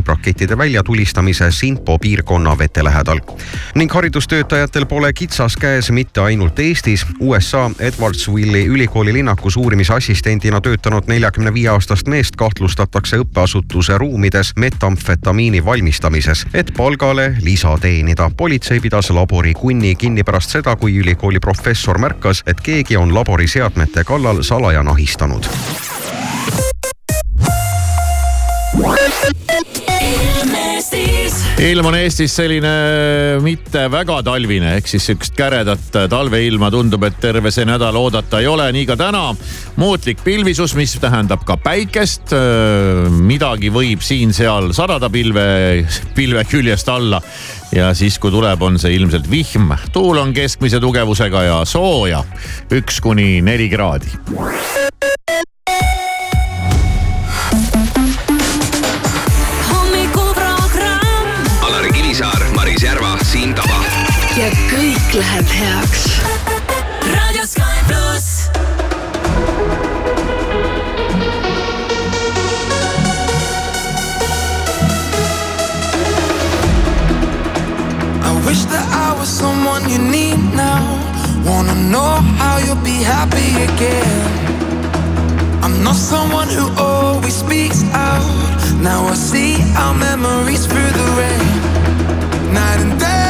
vibrakettide väljatulistamise Sinpo piirkonna vete lähedal. ning haridustöötajatel pole kitsas käes mitte ainult Eestis. USA Edwardsville'i ülikooli linnakus uurimisassistendina töötanud neljakümne viie aastast meest kahtlustatakse õppeasutuse ruumides metamfetamiini valmistamises, et palgale lisa teenida. politsei pidas labori kunni kinni pärast seda, kui ülikooli professor märkas, et keegi on labori seadmete kallal salaja nahistanud. Ilm on Eestis selline mitte väga talvine, ehk siis sihukest käredat talveilma tundub, et terve see nädal oodata ei ole, nii ka täna. muutlik pilvisus, mis tähendab ka päikest. midagi võib siin-seal sadada pilve, pilve küljest alla ja siis, kui tuleb, on see ilmselt vihm. tuul on keskmise tugevusega ja sooja üks kuni neli kraadi. Kõik läheb heaks. Sky pluss. I wish that I was someone you need now. Wanna know how you'll be happy again. I'm not someone who always speaks out. Now I see our memories through the rain. Night and day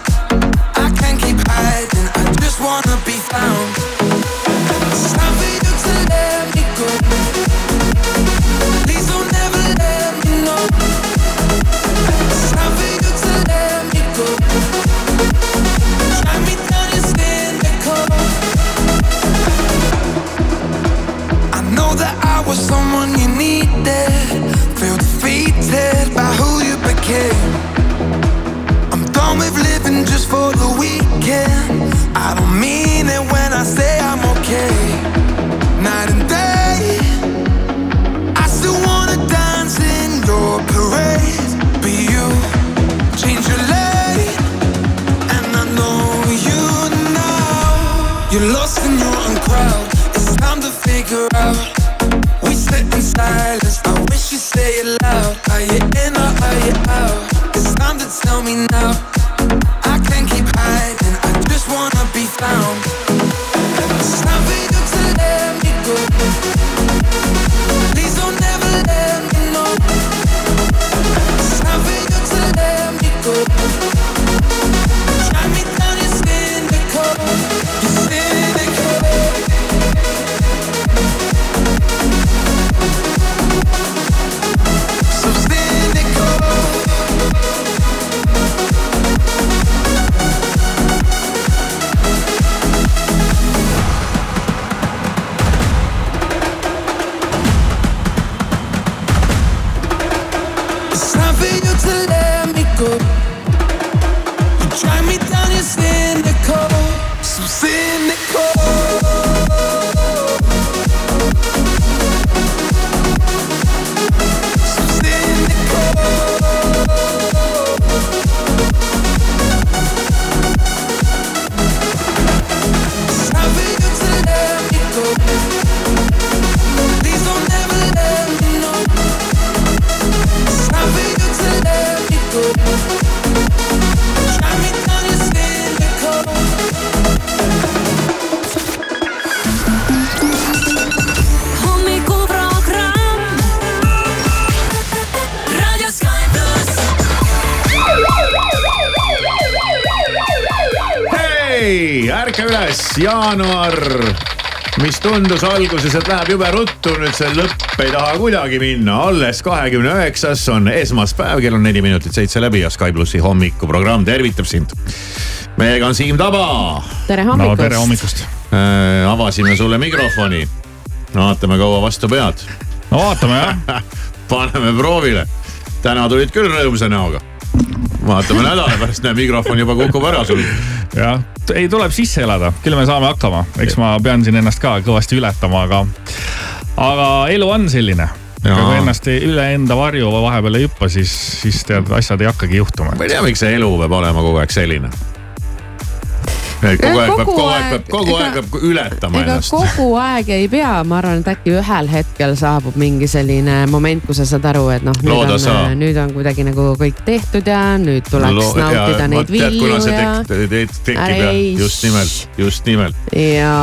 weekend. I don't mean it when I say I'm okay. Night and day, I still wanna dance in your parade. You change your lane, and I know you now. You're lost in your own crowd. It's time to figure out jaanuar, mis tundus alguses, et läheb jube ruttu, nüüd see lõpp ei taha kuidagi minna. alles kahekümne üheksas on esmaspäev, kell on neli minutit seitse läbi ja Sky plussi hommikuprogramm tervitab sind. meiega on Siim Taba. tere hommikust no,. tere hommikust äh,. avasime sulle mikrofoni. vaatame, kaua vastu pead. no vaatame jah paneme proovile. täna tulid küll rõõmsa näoga vaatame nädala pärast, näe mikrofon juba kukub ära sul jah, ei tuleb sisse elada, küll me saame hakkama, eks ma pean siin ennast ka kõvasti ületama, aga, aga elu on selline. Jaa. kui ennast ei- üle enda varju vahepeal ei hüppa, siis, siis tead, asjad ei hakkagi juhtuma ma ei tea, miks see elu peab olema kogu aeg selline. Kogu aeg peab, kogu aeg peab, kogu aeg peab ületama ega ennast. kogu aeg ei pea, ma arvan, et äkki ühel hetkel saabub mingi selline moment, kus sa saad aru, et noh, nüüd on, nüüd on kuidagi nagu kõik tehtud ja nüüd tuleks nautida neid vilju ja tek-, tek- tekib ja just nimelt, just nimelt. ja,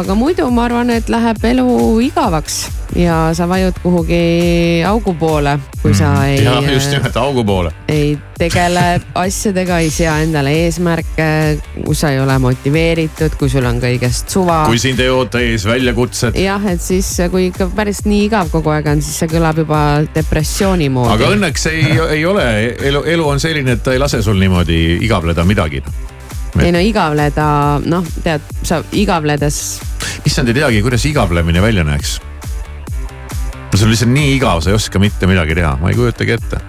aga muidu ma arvan, et läheb elu igavaks ja sa vajud kuhugi augu poole, kui sa ei, jah, just nimelt augu poole. ei tegele asjadega, ei sea endale eesmärke, kus sa ei ole motiveeritud, kui sul on kõigest suva. kui sind ei oota ees väljakutsed. jah, et siis kui ikka päris nii igav kogu aeg on, siis see kõlab juba depressiooni moodi. aga õnneks ei, ei ole, elu, elu on selline, et ta ei lase sul niimoodi igavleda midagi. ei no igavleda, noh, tead, sa igavledes, issand, ei teagi, kuidas igavlemine välja näeks. No sul on lihtsalt nii igav, sa ei oska mitte midagi teha, ma ei kujutagi ette.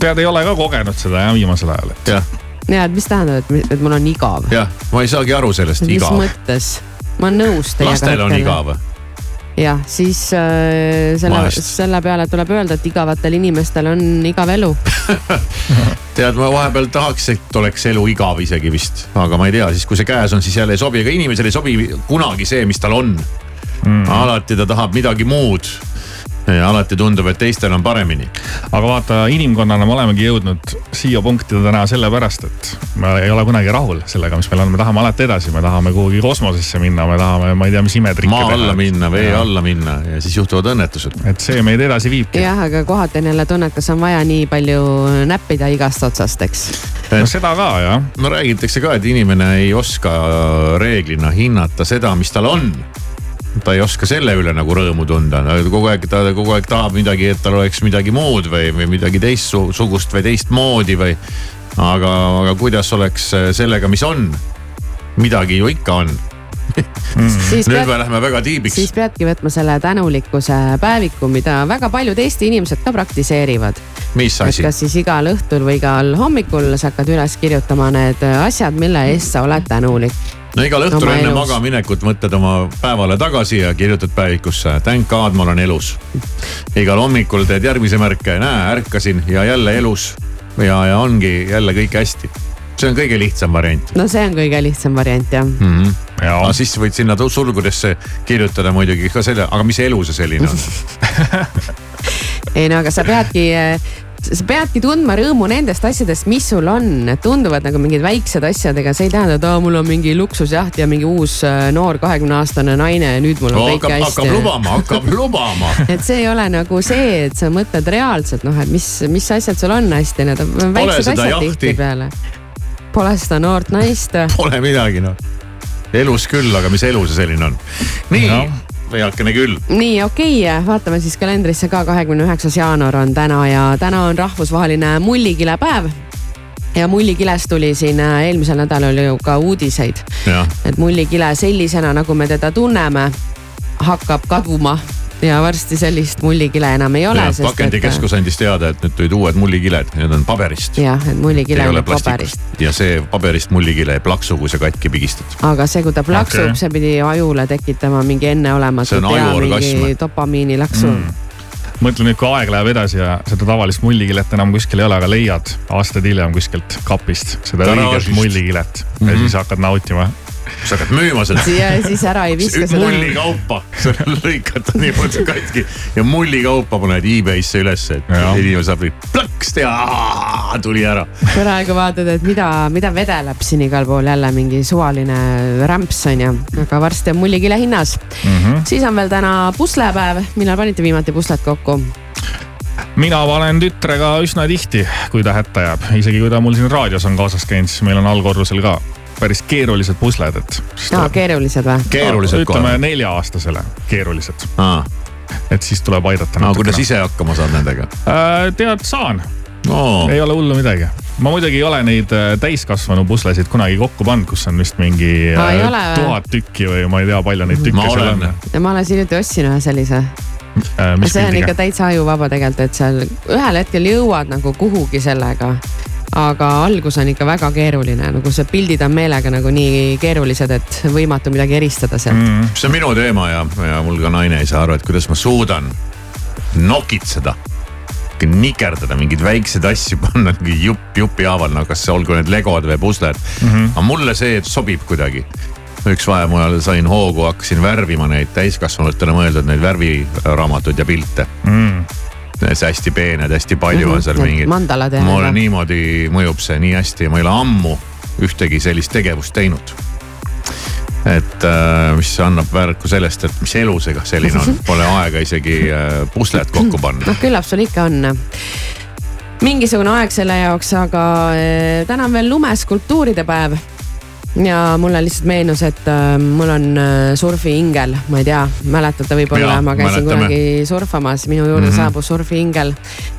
tead, ei ole ka kogenud seda jah, viimasel ajal, et jah, ja et mis tähendab, et, et mul on igav. jah, ma ei saagi aru sellest, mis igav. mõttes? ma olen nõus teiega. lastel on igav. jah, siis äh, selle selle peale tuleb öelda, et igavatel inimestel on igav elu. tead, ma vahepeal tahaks, et oleks elu igav isegi vist, aga ma ei tea, siis kui see käes on, siis jälle ei sobi, ega inimesele ei sobi kunagi see, mis tal on mm.. alati ta tahab midagi muud. Ja alati tundub, et teistel on paremini. aga vaata, inimkonnana me olemegi jõudnud siia punkti täna sellepärast, et me ei ole kunagi rahul sellega, mis meil on, me tahame alati edasi, me tahame kuhugi kosmosesse minna, me tahame, ma ei tea, mis imetrikke maa alla minna, vee. alla minna ja siis juhtuvad õnnetused. et see meid edasi viibki. jah, aga kohati on jälle tunne, et kas on vaja nii palju näppida igast otsast, eks. no seda ka jah, no räägitakse ka, et inimene ei oska reeglina hinnata seda, mis tal on. Ta ei oska selle üle nagu rõõmu tunda, kogu aeg ta kogu aeg tahab midagi, et tal oleks midagi muud või, või midagi teistsugust või teistmoodi või. aga, aga kuidas oleks sellega, mis on? midagi ju ikka on. siis nüüd pead me läheme väga tiibiks siis. peadki võtma selle tänulikkuse päeviku, mida väga paljud Eesti inimesed ka praktiseerivad. mis asi? kas siis igal õhtul või igal hommikul sa hakkad üles kirjutama need asjad, mille eest sa oled tänulik. No igal õhtul oma enne elus. magaminekut mõtled oma päevale tagasi ja kirjutad päevikusse, thank god ma olen elus. igal hommikul teed järgmise märke, näe ärkasin ja jälle elus ja, ja ongi jälle kõik hästi. see on kõige lihtsam variant no see on kõige lihtsam variant jah. mm. -hmm. ja aga siis võid sinna sulgudesse kirjutada muidugi ka selle, aga mis elu see selline on? ei no aga sa peadki, sa peadki tundma rõõmu nendest asjadest, mis sul on, need tunduvad nagu mingid väiksed asjad, ega see ei tähenda, et aa, mul on mingi luksusjaht ja mingi uus äh, noor kahekümne aastane naine ja nüüd mul on kõik hakkab, hakkab hästi. lubama, hakkab lubama. et see ei ole nagu see, et sa mõtled reaalselt noh, et mis, mis asjad sul on hästi, need on väiksed seda asjad jahti. tihtipeale. Pole seda noort naist. Pole midagi noh. elus küll, aga mis elu see selline on? nii Jah., veakene küll. nii okei okay,, vaatame siis kalendrisse ka, kahekümne üheksas jaanuar on täna ja täna on rahvusvaheline mullikilepäev. ja mullikilest tuli siin äh, eelmisel nädalal ju ka uudiseid, et mullikile sellisena, nagu me teda tunneme, hakkab kaduma ja varsti sellist mullikile enam ei ole. pakendikeskus andis teada, et nüüd tulid uued mullikiled, need on paberist. jah, et mullikile ei on paberist. ja see paberist mullikile ei plaksu, kui sa katki pigistad. aga see, kui ta plaksub okay., see pidi ajule tekitama mingi enneolematu See on ajuorgasm. mingi dopamiinilaksu mm.. mõtle nüüd, kui aeg läheb edasi ja seda tavalist mullikilet enam kuskil ei ole, aga leiad aastaid hiljem kuskilt kapist seda õiget mullikilet mm -hmm. ja siis hakkad nautima. Sa hakkad müüma seda ja siis ära ei viska seda. mullikaupa, sa lõikad ta niimoodi katki ja mullikaupa paned e-Bay'sse ülesse, et inimene saab nii plõkst ja aa, tuli ära. praegu vaatad, et mida, mida vedeleb siin igal pool jälle mingi suvaline rämps on ju, aga varsti on mullikile hinnas mm. -hmm. siis on veel täna puslepäev, millal panite viimati puslet kokku? mina panen tütrega üsna tihti, kui ta hätta jääb, isegi kui ta mul siin raadios on kaasas käinud, siis meil on allkorrusel ka päris keerulised pusled, et. aa, keerulised või? keerulised ütleme kohe. nelja-aastasele keerulised, aa, et siis tuleb aidata no kuidas ise hakkama saad nendega? äh,? tead, saan, no ei ole hullu midagi. ma muidugi ei ole neid äh, täiskasvanu puslesid kunagi kokku pannud, kus on vist mingi Aa, ei äh, ole või? tuhat tükki või ma ei tea, palju neid tükke ma seal olen on. ja ma alles hiljuti ostsin ühe sellise. Äh, mis see on ikka täitsa ajuvaba tegelikult, et seal ühel hetkel jõuad nagu kuhugi sellega. Aga algus on ikka väga keeruline, nagu see pildid on meelega nagu nii keerulised, et võimatu midagi eristada sealt. Mm.. see on minu teema ja, ja mul ka naine ei saa aru, et kuidas ma suudan nokitseda nikerdada mingeid väikseid asju, panna jupp jupi haaval, no kas olgu need legod või pusled. Mm. -hmm. aga mulle see sobib kuidagi. Üks vaev mujal sain hoogu, hakkasin värvima neid täiskasvanutele mõeldud neid värviraamatuid ja pilte. Mm see hästi peened, hästi palju mm -hmm. on seal mingid. mulle niimoodi mõjub see nii hästi ja ma ei ole ammu ühtegi sellist tegevust teinud. et äh, mis annab märku sellest, et mis elu see selline on, pole aega isegi äh, puslet kokku panna. noh, küllap sul ikka on mingisugune aeg selle jaoks, aga äh, täna on veel lumeskulptuuride päev ja mulle lihtsalt meenus, et äh, mul on äh, surfiingel, ma ei tea, mäletate võib-olla, ma käisin mäletame. kunagi surfamas, minu juurde mm -hmm. saabus surfiingel,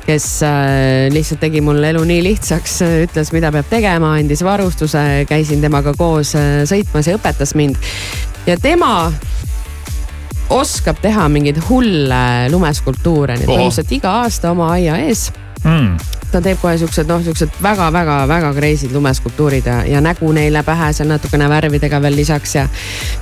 kes äh, lihtsalt tegi mul elu nii lihtsaks, ütles, mida peab tegema, andis varustuse, käisin temaga koos äh, sõitmas ja õpetas mind. ja tema oskab teha mingeid hulle lumeskulptuure, nii et põhimõtteliselt iga aasta oma aia ees mm ta teeb kohe siuksed noh, siuksed väga-väga-väga crazy'd lumeskulptuurid ja, ja nägu neile pähe seal natukene värvidega veel lisaks ja.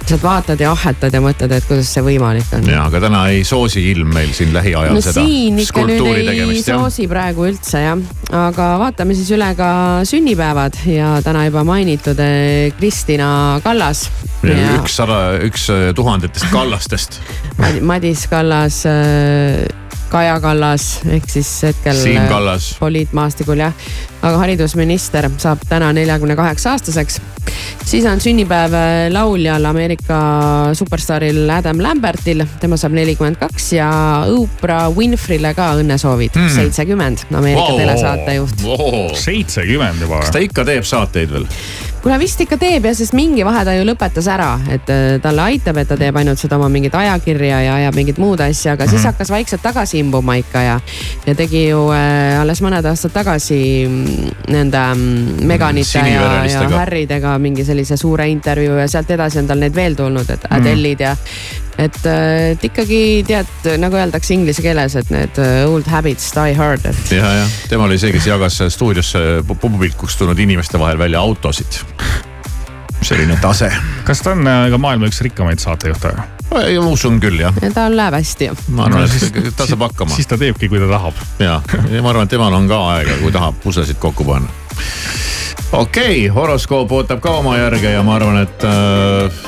lihtsalt vaatad ja ahhetad ja mõtled, et kuidas see võimalik on. ja, aga täna ei soosi ilm meil siin lähiajal no, seda skulptuuri tegemist. ei soosi praegu üldse jah, aga vaatame siis üle ka sünnipäevad ja täna juba mainitud eh, Kristina Kallas. üks sada, üks eh, tuhandetest Kallastest Madis Kallas äh, Kaja Kallas ehk siis hetkel Siim Kallas. poliitmaastikul jah. aga haridusminister saab täna neljakümne kaheksa aastaseks. siis on sünnipäev lauljal Ameerika superstaaril Adam Lambertil, tema saab nelikümmend kaks ja Oprah Winfrey'le ka õnnesoovid hmm., seitsekümmend mm., Ameerika wow. telesaatejuht wow.. seitsekümmend juba. kas ta ikka teeb saateid veel? Kuule vist ikka teeb ja, sest mingi vahe ta ju lõpetas ära, et äh, talle aitab, et ta teeb ainult seda oma mingit ajakirja ja ajab mingit muud asja, aga mm -hmm. siis mhm. hakkas vaikselt tagasi imbuma ikka ja. ja tegi ju äh, alles mõned aastad tagasi mm, nende mm, Meganite ja, ja Harrydega mingi sellise suure intervjuu ja sealt edasi on tal neid veel tulnud, et Adele'id ja et, äh, et ikkagi tead, nagu öeldakse inglise keeles, et need äh, old habits die hard, et. ja, ja tema oli see, kes jagas stuudiosse pupupilkuks tulnud inimeste vahel välja autosid. selline tase. kas ta on äh, ka maailma üks rikkamaid saatejuhte? ma usun küll jah. tal läheb hästi. ma arvan, et ta saab hakkama. siis ta teebki, kui ta tahab. ja, ja ma arvan, et temal on ka aega, kui tahab puslesid kokku panna. Okei okay,, horoskoop ootab ka oma järge ja ma arvan, et äh,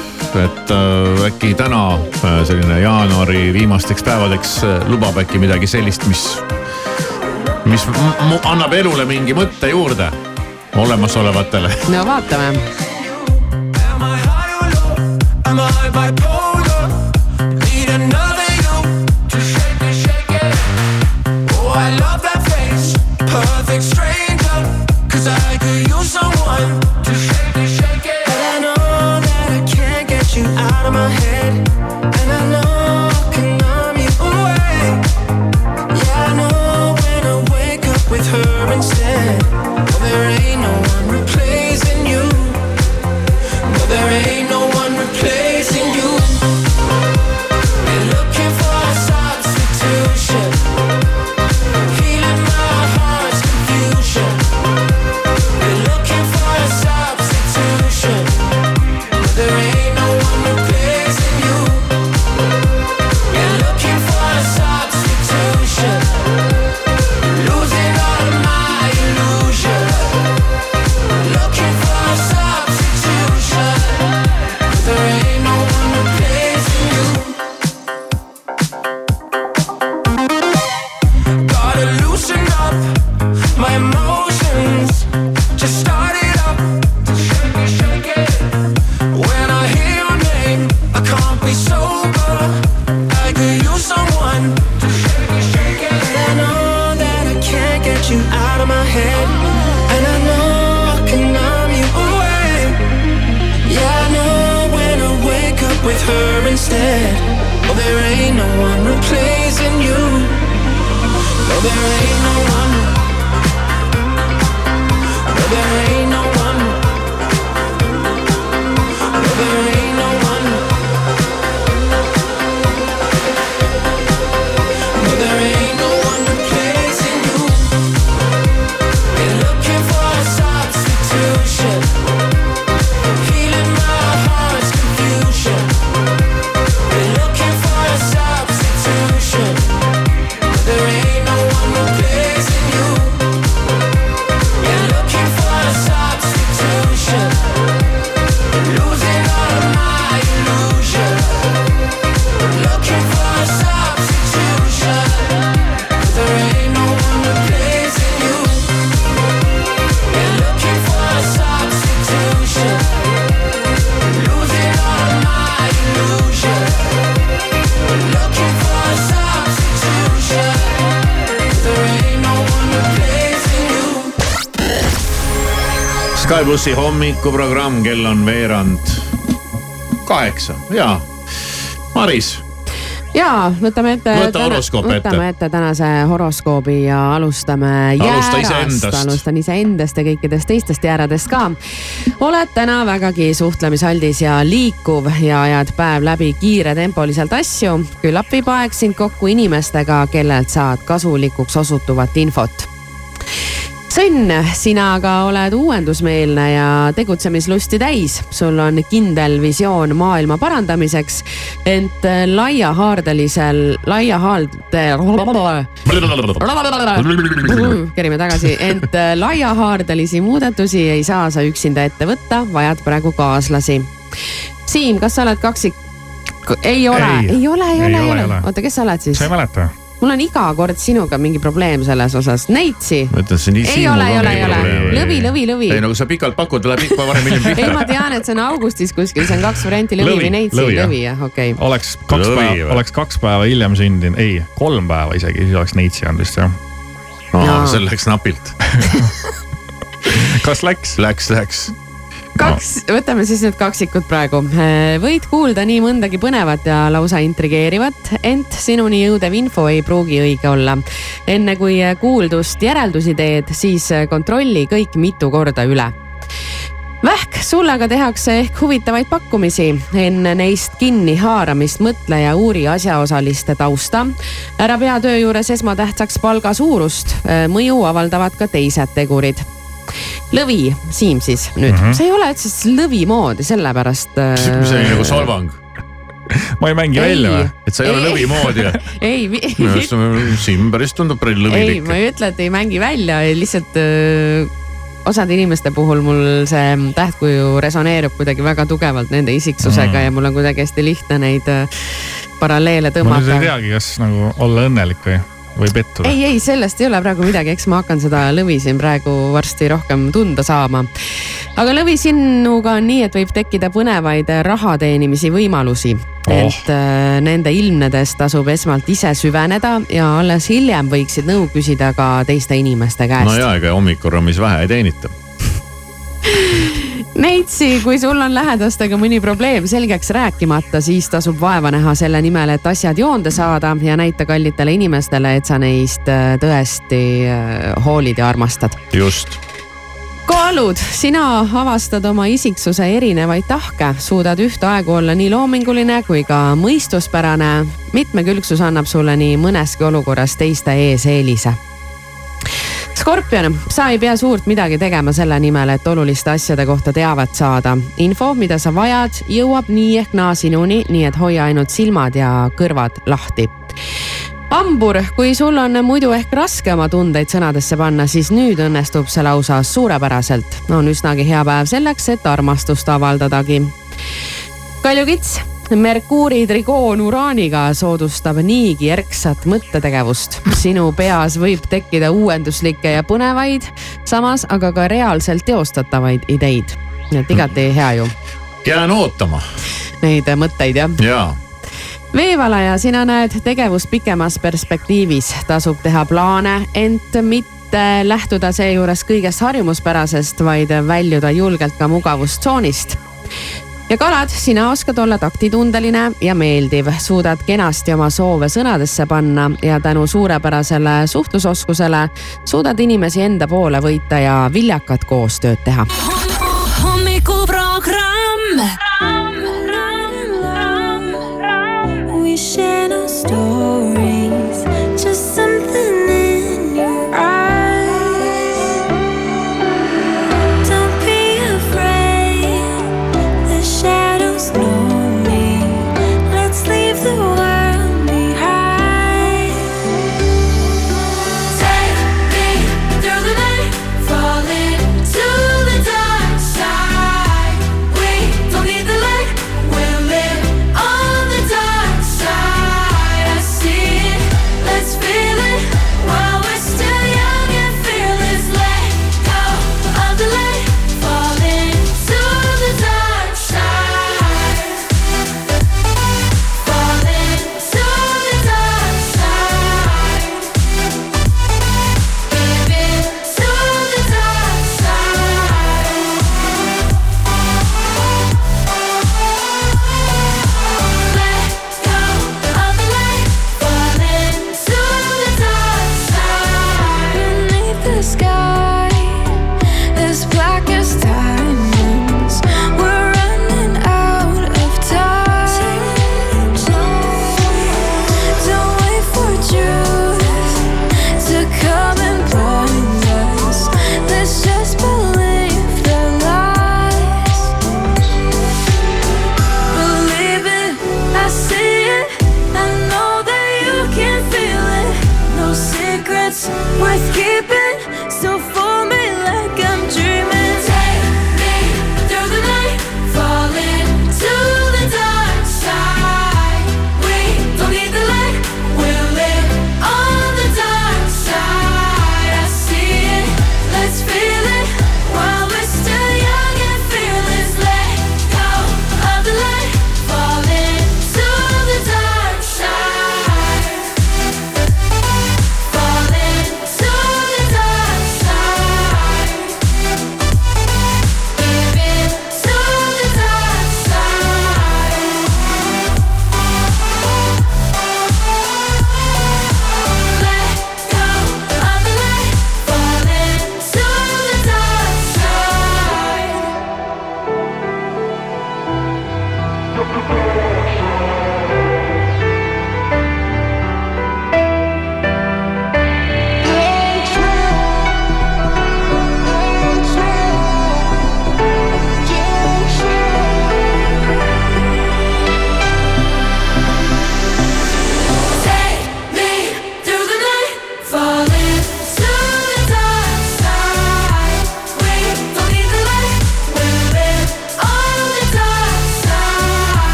et äh, äkki täna äh, selline jaanuari viimasteks päevadeks äh, lubab äkki midagi sellist, mis, mis annab elule mingi mõtte juurde olemasolevatele. no vaatame. Am I bipolar? Need plussi hommikuprogramm, kell on veerand kaheksa ja Maris ja võtame ette. võta horoskoop ette. võtame ette tänase horoskoobi ja alustame Alusta jäärast. alustan iseendast ja kõikidest teistest jääradest ka. oled täna vägagi suhtlemisaldis ja liikuv ja ajad päev läbi kiiretempoliselt asju. küllap viib aeg sind kokku inimestega, kellelt saad kasulikuks osutuvat infot sõnn, sina aga oled uuendusmeelne ja tegutsemislusti täis. sul on kindel visioon maailma parandamiseks, ent laiahaardelisel, laiahaarde. kerime tagasi, ent laiahaardelisi muudatusi ei saa sa üksinda ette võtta, vajad praegu kaaslasi. Siim, kas sa oled kaksik? ei ole, ei ole, ei ole, ei ole. oota, kes sa oled siis? sa ei mäleta? Mul on iga kord sinuga mingi probleem selles osas, Neitsi. ma ütlen, see on nii ei ole, ei ole, ei ole, lõvi, lõvi, lõvi. ei no kui sa pikalt pakud, tuleb ikka varem-hiljem pihta. ei, ma tean, et see on augustis kuskil, see on kaks varianti, lõvi või Neitsi, lõvi jah, okei okay.. oleks kaks Lõvi päeva, oleks kaks päeva hiljem sündinud, ei, kolm päeva isegi, siis oleks Neitsi olnud vist jah. Aa, see läks napilt. kas läks? Läks, läks. Kaks, võtame siis nüüd kaksikud praegu. võid kuulda nii mõndagi põnevat ja lausa intrigeerivat, ent sinuni jõudev info ei pruugi õige olla. enne kui kuuldust järeldusi teed, siis kontrolli kõik mitu korda üle Vähk, sulle aga tehakse ehk huvitavaid pakkumisi. enne neist kinni haaramist mõtle ja uuri asjaosaliste tausta. ära pea töö juures esmatähtsaks palga suurust, mõju avaldavad ka teised tegurid lõvi, Siim siis nüüd mm. -hmm. see ei ole üldse lõvi moodi, sellepärast. see oli nagu solvang, ma ei mängi Ei. välja või? et sa ei ole lõvi moodi. ei, minu arust on- Siim päris tundub päris ei, lõvilik ma. ei ütle, et ei mängi välja, lihtsalt öö, osade inimeste puhul mul see tähtkuju resoneerub kuidagi väga tugevalt nende isiksusega Mm. ja mul on kuidagi hästi lihtne neid öö, paralleele ma nüüd ei tõmmata. teagi, kas nagu olla õnnelik või, või pettuda. ei, ei sellest ei ole praegu midagi, eks ma hakkan seda lõvi siin praegu varsti rohkem tunda saama. aga lõvi sinuga on nii, et võib tekkida põnevaid raha teenimise võimalusi Oh. ent äh, nende ilmnedes tasub esmalt ise süveneda ja alles hiljem võiksid nõu küsida ka teiste inimeste käest no ja, ega hommikurammis vähe ei teenita. Neitsi, kui sul on lähedastega mõni probleem selgeks rääkimata, siis tasub vaeva näha selle nimel, et asjad joonde saada ja näita kallitele inimestele, et sa neist äh, tõesti äh, hoolid ja armastad. just. kaalud, sina avastad oma isiksuse erinevaid tahke, suudad ühtaegu olla nii loominguline kui ka mõistuspärane. mitmekülgsus annab sulle nii mõneski olukorras teiste ees eelise Skorpion, sa ei pea suurt midagi tegema selle nimel, et oluliste asjade kohta teavet saada. info, mida sa vajad, jõuab nii ehk naa sinuni, nii et hoia ainult silmad ja kõrvad lahti hambur, kui sul on muidu ehk raske oma tundeid sõnadesse panna, siis nüüd õnnestub see lausa suurepäraselt. on üsnagi hea päev selleks, et armastust avaldadagi. kaljukits, Merkuuri trigoon Uraaniga soodustab niigi erksat mõttetegevust. sinu peas võib tekkida uuenduslikke ja põnevaid, samas aga ka reaalselt teostatavaid ideid. nii et igati hea ju jään ootama neid mõtteid jah ja veevalaja, sina näed tegevust pikemas perspektiivis, tasub teha plaane, ent mitte lähtuda seejuures kõigest harjumuspärasest, vaid väljuda julgelt ka mugavustsoonist. Ja kalad, sina oskad olla taktitundeline ja meeldiv, suudad kenasti oma soove sõnadesse panna ja tänu suurepärasele suhtlusoskusele suudad inimesi enda poole võita ja viljakat koostööd teha. hommikuprogramm.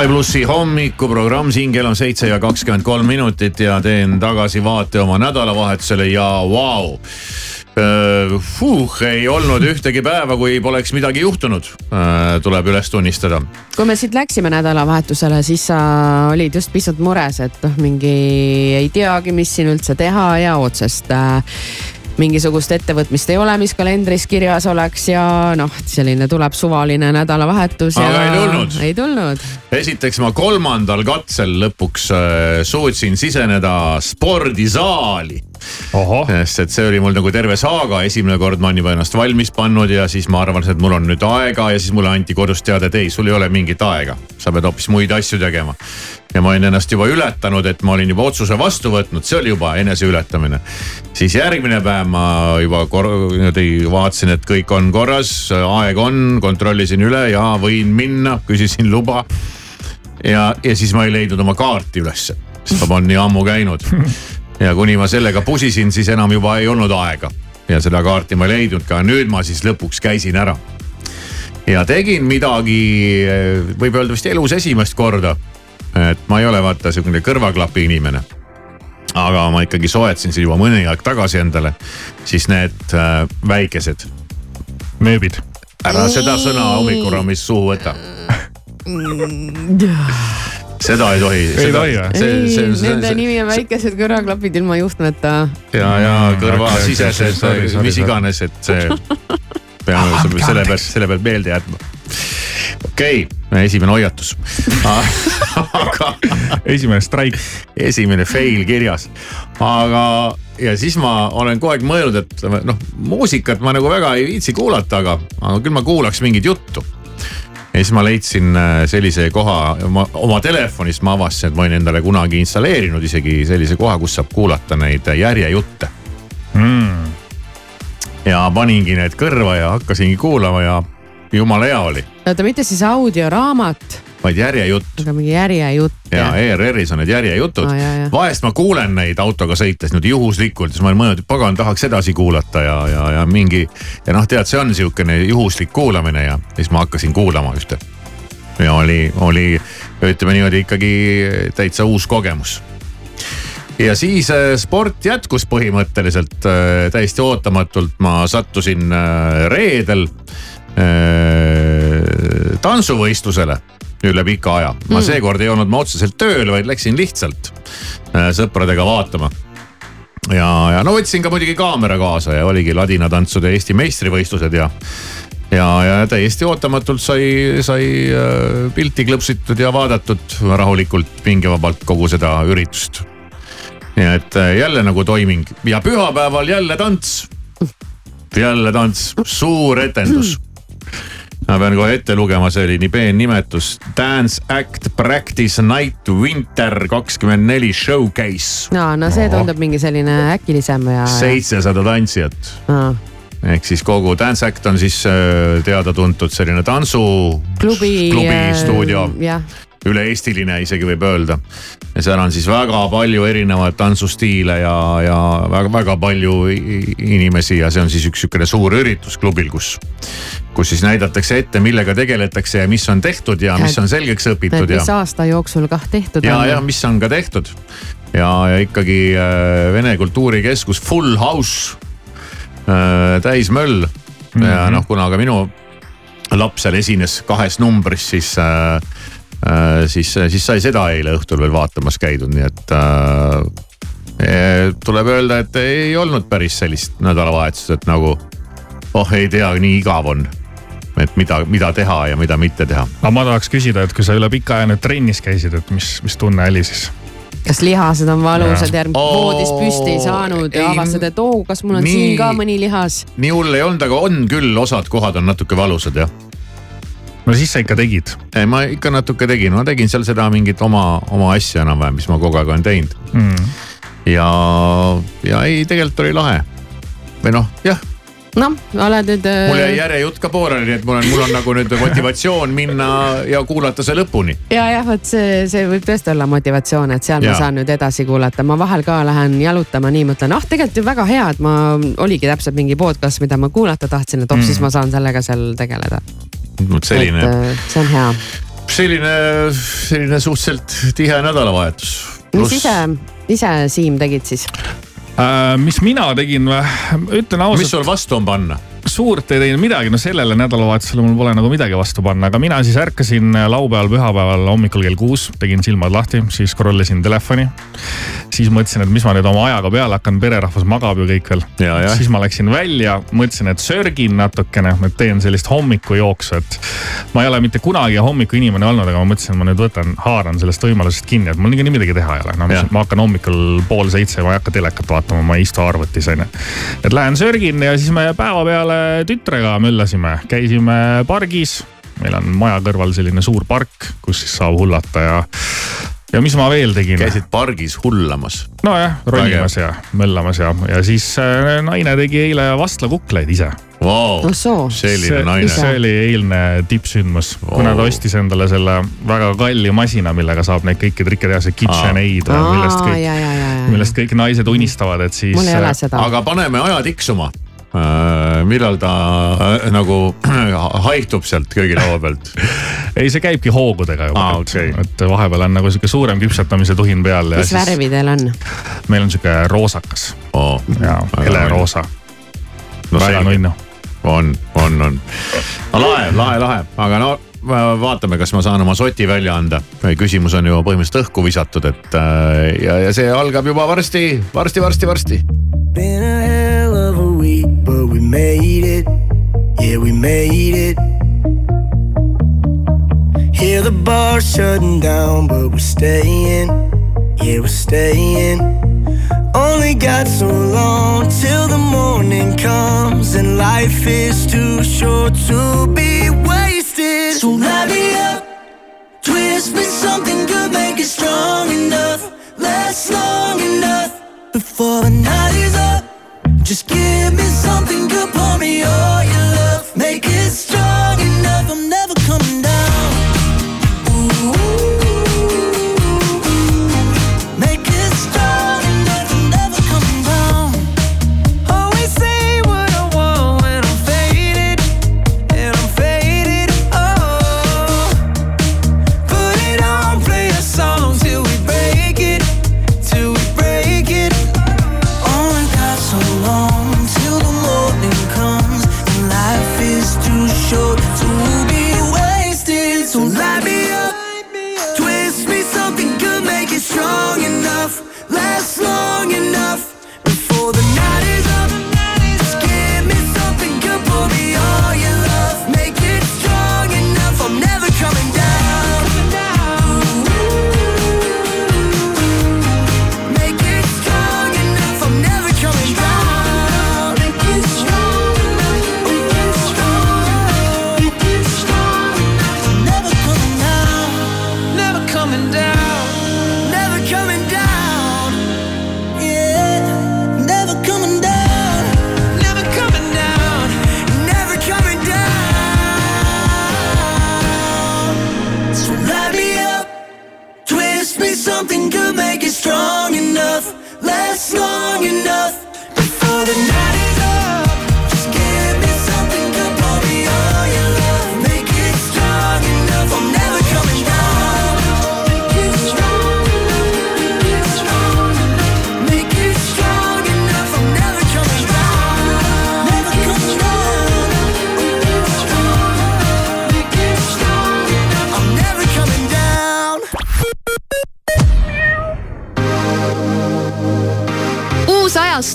Sky plussi hommikuprogramm, siin kell on seitse ja kakskümmend kolm minutit ja teen tagasivaate oma nädalavahetusele ja vau wow. Fuh, ei olnud ühtegi päeva, kui poleks midagi juhtunud, tuleb üles tunnistada. kui me siit läksime nädalavahetusele, siis sa olid just pisut mures, et noh, mingi ei teagi, mis siin üldse teha ja otsest äh, mingisugust ettevõtmist ei ole, mis kalendris kirjas oleks ja noh, selline tuleb suvaline nädalavahetus. aga ei tulnud. ei tulnud. esiteks ma kolmandal katsel lõpuks äh, suutsin siseneda spordisaali sest et see oli mul nagu terve saaga, esimene kord ma olen juba ennast valmis pannud ja siis ma arvan, et mul on nüüd aega ja siis mulle anti kodus teada, et ei, sul ei ole mingit aega. sa pead hoopis muid asju tegema. ja ma olin ennast juba ületanud, et ma olin juba otsuse vastu võtnud, see oli juba eneseületamine. siis järgmine päev ma juba niimoodi vaatasin, et kõik on korras, aeg on, kontrollisin üle ja võin minna, küsisin luba. ja, ja siis ma ei leidnud oma kaarti ülesse, sest ma polnud nii ammu käinud ja kuni ma sellega pusisin, siis enam juba ei olnud aega ja seda kaarti ma ei leidnud ka, nüüd ma siis lõpuks käisin ära. ja tegin midagi, võib öelda vist elus esimest korda. et ma ei ole vaata sihukene kõrvaklapi inimene. aga ma ikkagi soetasin siin juba mõni aeg tagasi endale siis need äh, väikesed. nööbid. ära seda sõna hommikurammis suhu võta seda ei tohi. ei tohi või? ei, nende nimi on väikesed kõrvaklapid ilma juhtmeta. ja, ja kõrvasisesed, mis iganes, et see peame selle pealt, selle pealt meelde jätma. okei okay,, esimene hoiatus aga. esimene straik. esimene fail kirjas, aga ja siis ma olen kogu aeg mõelnud, et noh, muusikat ma nagu väga ei viitsi kuulata, aga, aga küll ma kuulaks mingit juttu ja siis ma leidsin äh, sellise koha oma, oma telefonist ma avastasin, et ma olin endale kunagi installeerinud isegi sellise koha, kus saab kuulata neid järjejutte mm.. ja paningi need kõrva ja hakkasingi kuulama ja jumala hea oli. oota, mitte siis audioraamat vaid järjejutt. aga mingi järjejutt. ja ERR-is on need järjejutud ah,. vahest ma kuulen neid autoga sõites nüüd juhuslikult, siis ma olen mõelnud, et pagan, tahaks edasi kuulata ja, ja, ja mingi. ja noh, tead, see on sihukene juhuslik kuulamine ja siis ma hakkasin kuulama ühte. ja oli, oli ütleme niimoodi ikkagi täitsa uus kogemus ja siis äh, sport jätkus põhimõtteliselt äh, täiesti ootamatult, ma sattusin äh, reedel tantsuvõistlusele üle pika aja. ma mm. seekord ei olnud ma otseselt tööl, vaid läksin lihtsalt äh, sõpradega vaatama ja, ja no võtsin ka muidugi kaamera kaasa ja oligi ladinatantsude Eesti meistrivõistlused ja. ja, ja täiesti ootamatult sai, sai äh, pilti klõpsitud ja vaadatud rahulikult pingevabalt kogu seda üritust. nii et äh, jälle nagu toiming ja pühapäeval jälle tants. jälle tants, suur etendus ma pean kohe ette lugema, see oli nii peen nimetus. Dance Act Practice Night Winter kakskümmend neli Showcase. no, no see tundub mingi selline äkilisem ja. seitsesada tantsijat no. ehk siis kogu Dance Act on siis äh, teada-tuntud selline tantsu. klubi. klubi stuudio jah üle-eestiline isegi võib öelda. ja seal on siis väga palju erinevaid tantsustiile ja, ja väga-väga palju inimesi ja see on siis üks sihukene suur üritus klubil, kus, kus siis näidatakse ette, millega tegeletakse ja mis on tehtud ja mis on selgeks õpitud. mis ja, aasta jooksul kah tehtud ja, on. ja mis on ka tehtud ja, ja ikkagi äh, Vene Kultuurikeskus Full House äh,, täismöll mm -hmm. ja noh, kuna ka minu laps seal esines kahes numbris, siis Äh, siis, siis sai seda eile õhtul veel vaatamas käidud, nii et äh, tuleb öelda, et ei olnud päris sellist nädalavahetust, et nagu oh ei tea, nii igav on et mida, mida teha ja mida mitte teha. aga ma tahaks küsida, et kui sa üle pika aja nüüd trennis käisid, et mis, mis tunne oli siis? kas lihased on valusad ja voodis püsti ei saanud ja avastad, et oo, kas mul on nii, siin ka mõni lihas? nii hull ei olnud, aga on küll, osad kohad on natuke valusad jah no siis sa ikka tegid? ma ikka natuke tegin, ma tegin seal seda mingit oma, oma asja enam-vähem, mis ma kogu aeg olen teinud mm.. ja, ja ei, tegelikult oli lahe. või noh, jah noh, oled nüüd. mul jäi järjejutt ka pooleli, nii et mul on, mul on nagu nüüd motivatsioon minna ja kuulata see lõpuni. ja jah, vot see, see võib tõesti olla motivatsioon, et seal ja. ma saan nüüd edasi kuulata, ma vahel ka lähen jalutama nii, mõtlen, ah tegelikult ju väga hea, et ma, oligi täpselt mingi podcast, mida ma kuulata tahtsin, et oh mm. siis ma saan sellega seal tegeleda vot selline. Äh, see on hea selline, selline suhteliselt tihe nädalavahetus. mis ise, ise Siim tegid siis? Äh, mis mina tegin, ütlen mis ausalt, sul vastu on panna? Suurt ei teinud midagi, no sellele nädalavahetusele mul pole nagu midagi vastu panna, aga mina siis ärkasin laupäeval, pühapäeval hommikul kell kuus, tegin silmad lahti, siis scroll isin telefoni. siis mõtlesin, et mis ma nüüd oma ajaga peale hakkan, pererahvas magab ju kõik veel Ja, ja.. siis ma läksin välja, mõtlesin, et sörgin natukene, et teen sellist hommikujooksu, et ma ei ole mitte kunagi hommikuinimene olnud, aga ma mõtlesin, et ma nüüd võtan, haaran sellest võimalusest kinni, et mul niikuinii midagi teha ei ole. no mis, ma hakkan hommikul pool seitse, ma ei hakka telekat vaatama, ma ei istu arvutis onju. et lähen sörgin ja siis me päevapeale tütrega möllasime, käisime pargis. meil on maja kõrval selline suur park, kus siis saab hullata ja, ja mis ma veel tegin? käisid pargis hullamas. nojah, rollimas ja möllamas ja, ja siis äh, naine tegi eile vastlakukleid ise Wow, selline naine. see oli eilne tippsündmus, kuna ta ostis endale selle väga kalli masina, millega saab neid kõiki trikke teha, see KitchenAid, millest ja, kõik, millest kõik naised unistavad, et siis. mul ei ole seda. aga paneme aja tiksuma. Millal ta äh, nagu haihtub sealt köögilaua pealt? ei, see käibki hoogudega juba Aa, okei. et vahepeal on nagu sihuke suurem küpsetamise tuhin peal ja mis siis värvi teil on? meil on sihuke roosakas Oh, ja heleroosa, no väga nunnu. on, on, on. lahe, lahe, lahe, aga no vaatame, kas ma saan oma soti välja anda. küsimus on ju põhimõtteliselt õhku visatud, et äh, ja, ja see algab juba varsti, varsti, varsti, varsti. Been a hell of a but we made it. Yeah, we made it. Hear the bar shutting down, but we're staying. Yeah, we're staying. Only got so long till the morning comes, and life is too short to be wasted. So light me up, twist me something good, make it strong enough, last long enough before the night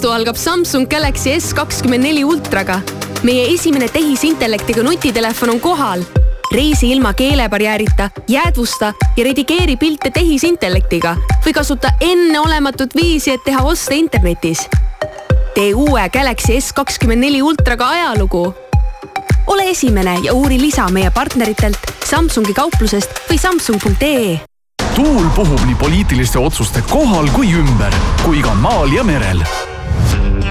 ajastu algab Samsung Galaxy S kakskümmend neli ultraga. meie esimene tehisintellektiga nutitelefon on kohal. reisi ilma keelebarjäärita, jäädvusta ja redigeeri pilte tehisintellektiga või kasuta enneolematut viisi, et teha oste internetis. tee uue Galaxy S kakskümmend neli ultraga ajalugu. ole esimene ja uuri lisa meie partneritelt Samsungi kauplusest või samsung.ee tuul puhub nii poliitiliste otsuste kohal kui ümber, kui ka maal ja merel.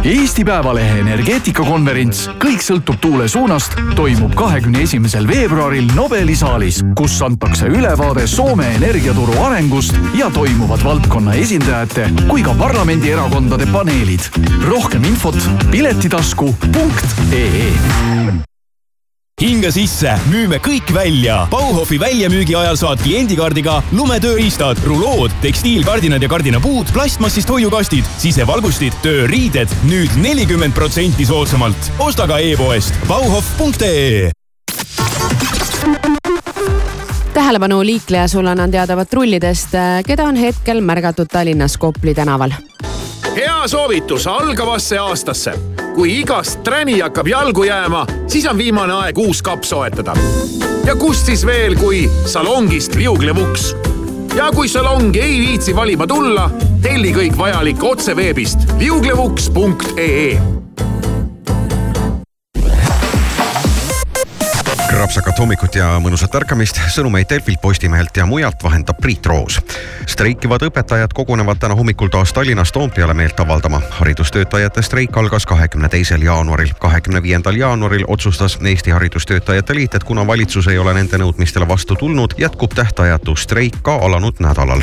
Eesti Päevalehe energeetikakonverents Kõik sõltub tuule suunast toimub kahekümne esimesel veebruaril Nobeli saalis, kus antakse ülevaade Soome energiaturu arengust ja toimuvad valdkonna esindajate kui ka parlamendierakondade paneelid. rohkem infot piletitasku.ee hinga sisse, müüme kõik välja. Bauhofi väljamüügi ajal saad kliendikaardiga lumetööriistad, rulood, tekstiilkardinad ja kardinapuud, plastmassist hoiukastid, sisevalgustid, tööriided nüüd nelikümmend protsenti soodsamalt. osta ka e-poest bauhof.ee tähelepanu liikleja, sulle annan teada patrullidest, keda on hetkel märgatud Tallinnas Kopli tänaval. hea soovitus algavasse aastasse. Kui igast träni hakkab jalgu jääma, siis on viimane aeg uus kapp soetada. ja kust siis veel, kui salongist liuglev uks. ja kui salongi ei viitsi valima tulla, telli kõik vajalik otse veebist liuglevuks.ee krapsakat hommikut ja mõnusat ärkamist, sõnumeid Delfilt, Postimehelt ja mujalt vahendab Priit Roos. streikivad õpetajad kogunevad täna hommikul taas Tallinnas Toompeale meelt avaldama. haridustöötajate streik algas kahekümne teisel jaanuaril. kahekümne viiendal jaanuaril otsustas Eesti Haridustöötajate Liit, et kuna valitsus ei ole nende nõudmistele vastu tulnud, jätkub tähtajatu streik ka alanud nädalal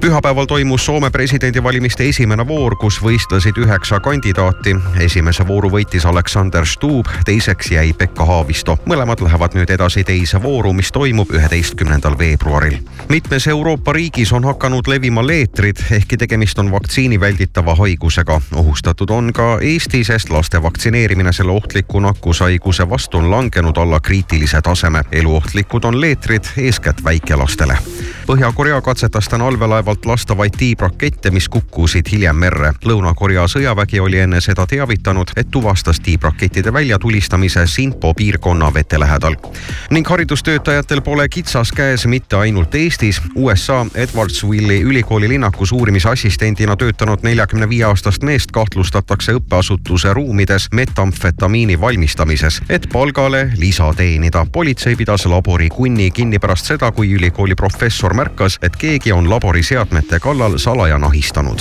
pühapäeval toimus Soome presidendivalimiste esimene voor, kus võistlesid üheksa kandidaati. esimese vooru võitis Aleksander Stubb, teiseks jäi Pekka Haavisto. mõlemad lähevad nüüd edasi teise vooru, mis toimub üheteistkümnendal veebruaril. mitmes Euroopa riigis on hakanud levima leetrid, ehkki tegemist on vaktsiini välditava haigusega. ohustatud on ka Eesti, sest laste vaktsineerimine selle ohtliku nakkushaiguse vastu on langenud alla kriitilise taseme. eluohtlikud on leetrid eeskätt väikelastele. Põhja-Korea katsetas täna allveelaevalt lastavaid tiibrakette, mis kukkusid hiljem merre. Lõuna-Korea sõjavägi oli enne seda teavitanud, et tuvastas tiibrakettide väljatulistamise Sinpo piirkonna vete lähedal. ning haridustöötajatel pole kitsas käes mitte ainult Eestis. USA Edwardsville'i ülikooli linnakus uurimisassistendina töötanud neljakümne viie aastast meest kahtlustatakse õppeasutuse ruumides metamfetamiini valmistamises, et palgale lisa teenida. politsei pidas labori kunni kinni pärast seda, kui ülikooli professor märkas, et keegi on labori seadmete kallal salaja nahistanud.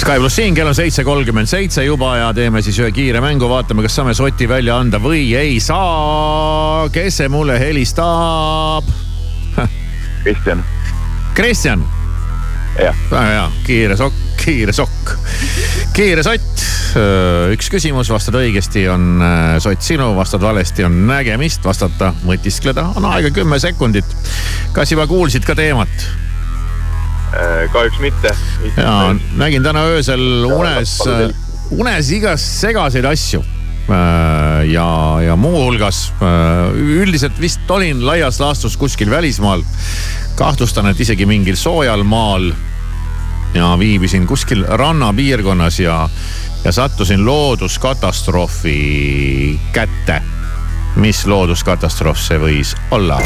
Sky pluss siin, kell on seitse kolmkümmend seitse juba ja teeme siis ühe kiire mängu, vaatame, kas saame soti välja anda või ei saa. kes see mulle helistab? Kristjan. Kristjan. väga hea, kiire sokk, kiire sokk, kiire sott. üks küsimus, vastad õigesti, on sott sinu, vastad valesti, on nägemist, vastata, mõtiskleda, on aega kümme sekundit. kas juba kuulsid ka teemat? Kahjuks mitte. ja nägin täna öösel unes, unes igast segaseid asju Äh, ja, ja muuhulgas äh, üldiselt vist olin laias laastus kuskil välismaal. kahtlustan, et isegi mingil soojal maal. ja viibisin kuskil rannapiirkonnas ja, ja sattusin looduskatastroofi kätte. mis looduskatastroof see võis olla?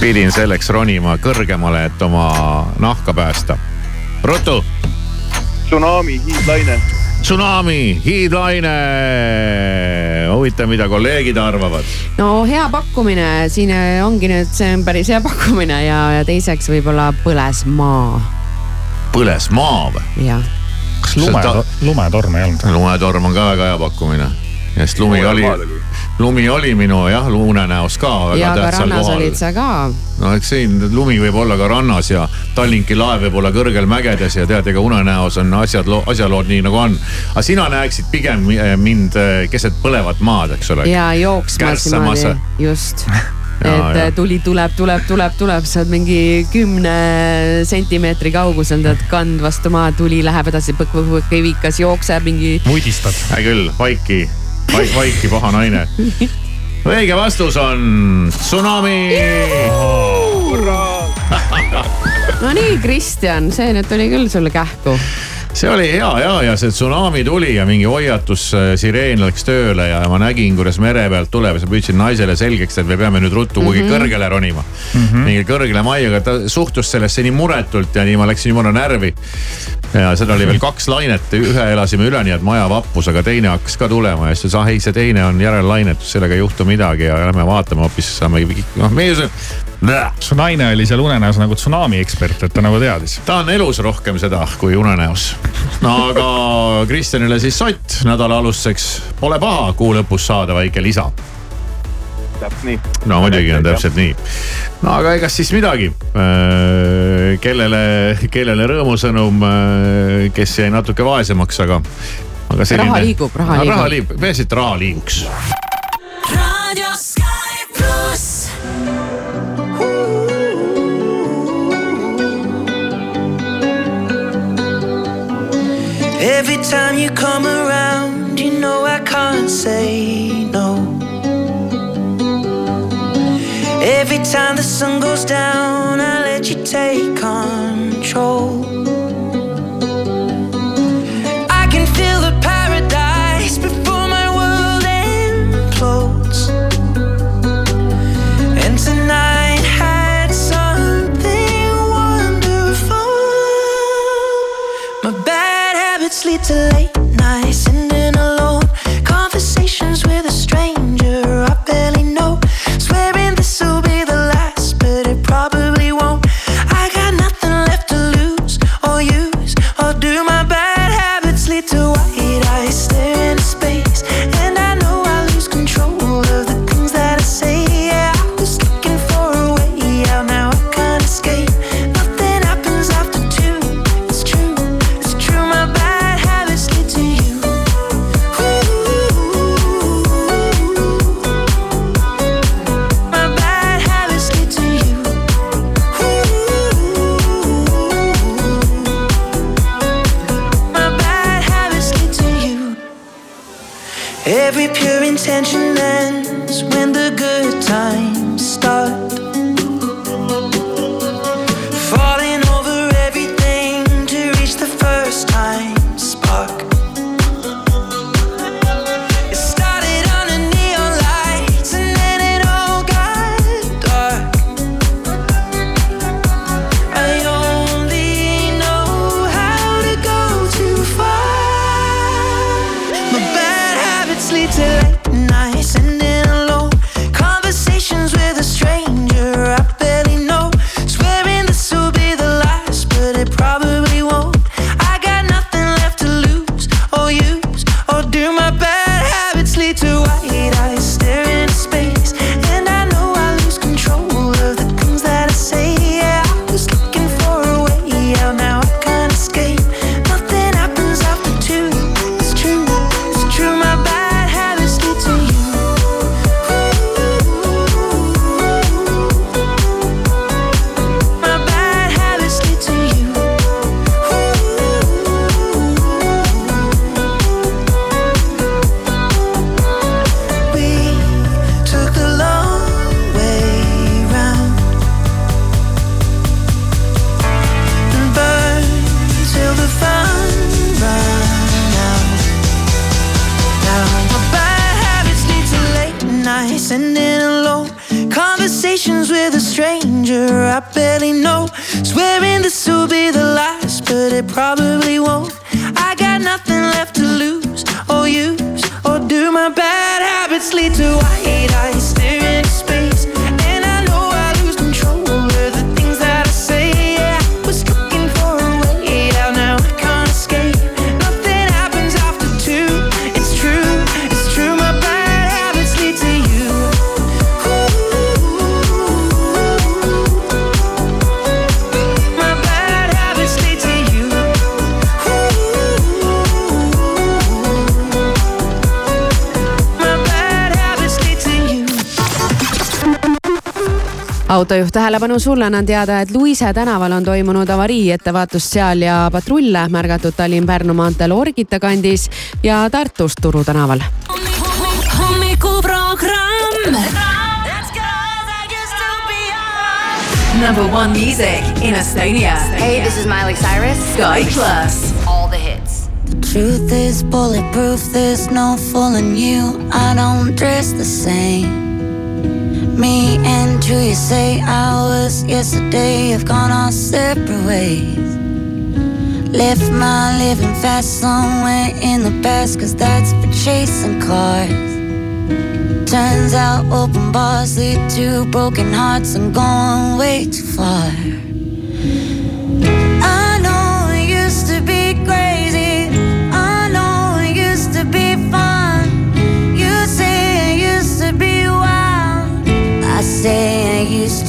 Pidin selleks ronima kõrgemale, et oma nahka päästa. ruttu tsunami, hiidlaine. tsunami, hiidlaine. huvitav, mida kolleegid arvavad. no hea pakkumine, siin ongi nüüd, see on päris hea pakkumine ja, ja teiseks võib-olla põles maa. põles maa või? jah. kas lume, lumetorm ei olnud? lumetorm on ka väga hea pakkumine, sest lumi oli, lumi oli minu jah, unenäos ka väga tähtsal rannas kohal. olid sa ka. no eks siin lumi võib olla ka rannas ja Tallinki laev võib olla kõrgel mägedes ja tead, ega unenäos on asjad, asjalood nii nagu on. aga sina näeksid pigem eh, mind eh, keset põlevat maad, eks ole. ja jooksmas niimoodi, just Ja, et ja. äh, tuli tuleb, tuleb, tuleb, tuleb, sa oled mingi kümne sentimeetri kaugusel, tead kand vastu maad, tuli läheb edasi, põkk-põkk-põkk, kevikas jookseb mingi. mudistad. hea küll, vaiki, vaik, vaiki paha naine. õige vastus on tsunami. no nii, Kristjan, see nüüd tuli küll sulle kähku. See oli hea ja, ja see tsunami tuli ja mingi hoiatussireen läks tööle ja ma nägin, kuidas mere pealt tuleb ja siis ma püüdsin naisele selgeks, et me peame nüüd ruttu kuhugi Mhm. kõrgele ronima mm. -hmm. mingi kõrgele majja, aga ta suhtus sellesse nii muretult ja nii ma läksin jumala närvi. ja seda oli veel kaks lainet, ühe elasime üle, nii et maja vappus, aga teine hakkas ka tulema ja siis ütles, ah ei, see teine on järellainetus, sellega ei juhtu midagi ja lähme vaatame hoopis, saame, noh meie su naine oli seal unenäos nagu tsunami ekspert, et ta nagu teadis. ta on elus rohkem seda kui unenäos. no aga Kristjanile siis sott nädala alustuseks. Pole paha kuu lõpus saada väike lisa. täpselt nii. no muidugi on täpselt nii. no aga egas siis midagi. kellele, kellele rõõmusõnum, kes jäi natuke vaesemaks, aga, aga selline. Raha liigub, raha liigub. raha liigub, peaasi, et raha liiguks. raadio Every time you come around, you know I can't say no. Every time the sun goes down, I let you take control. Autojuht tähelepanu sulle annan teada, et Luise tänaval on toimunud avarii, ettevaatust seal ja patrulle märgatud Tallinn-Pärnu maanteel Orgita kandis ja Tartus Turu tänaval. hommikuprogramm. Number one music in Estonia. Hey, this is Miley Cyrus. Sky Plus. All the hits. Truth is bulletproof, there's no fooling you. I don't dress the same. Me and who you say I was yesterday have gone our separate ways. Left my living fast somewhere in the past, cause that's for chasing cars. Turns out open bars lead to broken hearts and going way too far.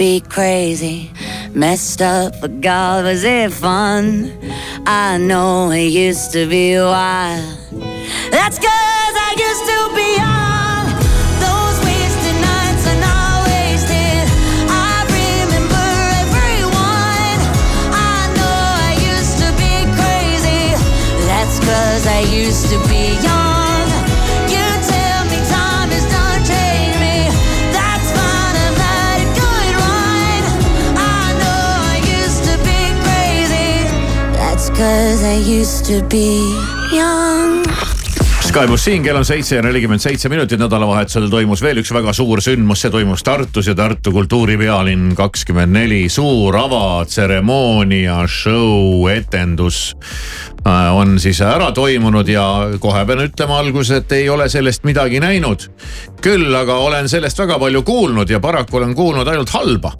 be crazy, messed up, but God, was it fun? I know it used to be wild. That's cause I used to be young. Those wasted nights are not wasted. I remember everyone. I know I used to be crazy. That's cause I used to be young. Cause I used to be young. Sky pluss siin, kell on seitse ja nelikümmend seitse minutit, nädalavahetusel toimus veel üks väga suur sündmus, see toimus Tartus ja Tartu kultuuripealinn kakskümmend neli, suur avatseremoonia, show, etendus äh, on siis ära toimunud ja kohe pean ütlema alguses, et ei ole sellest midagi näinud. küll aga olen sellest väga palju kuulnud ja paraku olen kuulnud ainult halba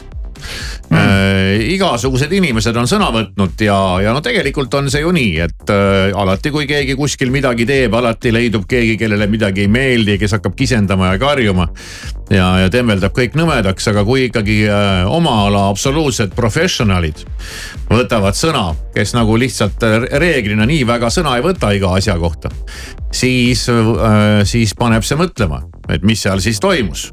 äh, igasugused inimesed on sõna võtnud ja, ja no tegelikult on see ju nii, et äh, alati, kui keegi kuskil midagi teeb, alati leidub keegi, kellele midagi ei meeldi, kes hakkab kisendama ja karjuma. ja, ja tembeldab kõik nõmedaks, aga kui ikkagi äh, oma ala absoluutsed professionaalid võtavad sõna, kes nagu lihtsalt reeglina nii väga sõna ei võta iga asja kohta. siis äh,, siis paneb see mõtlema, et mis seal siis toimus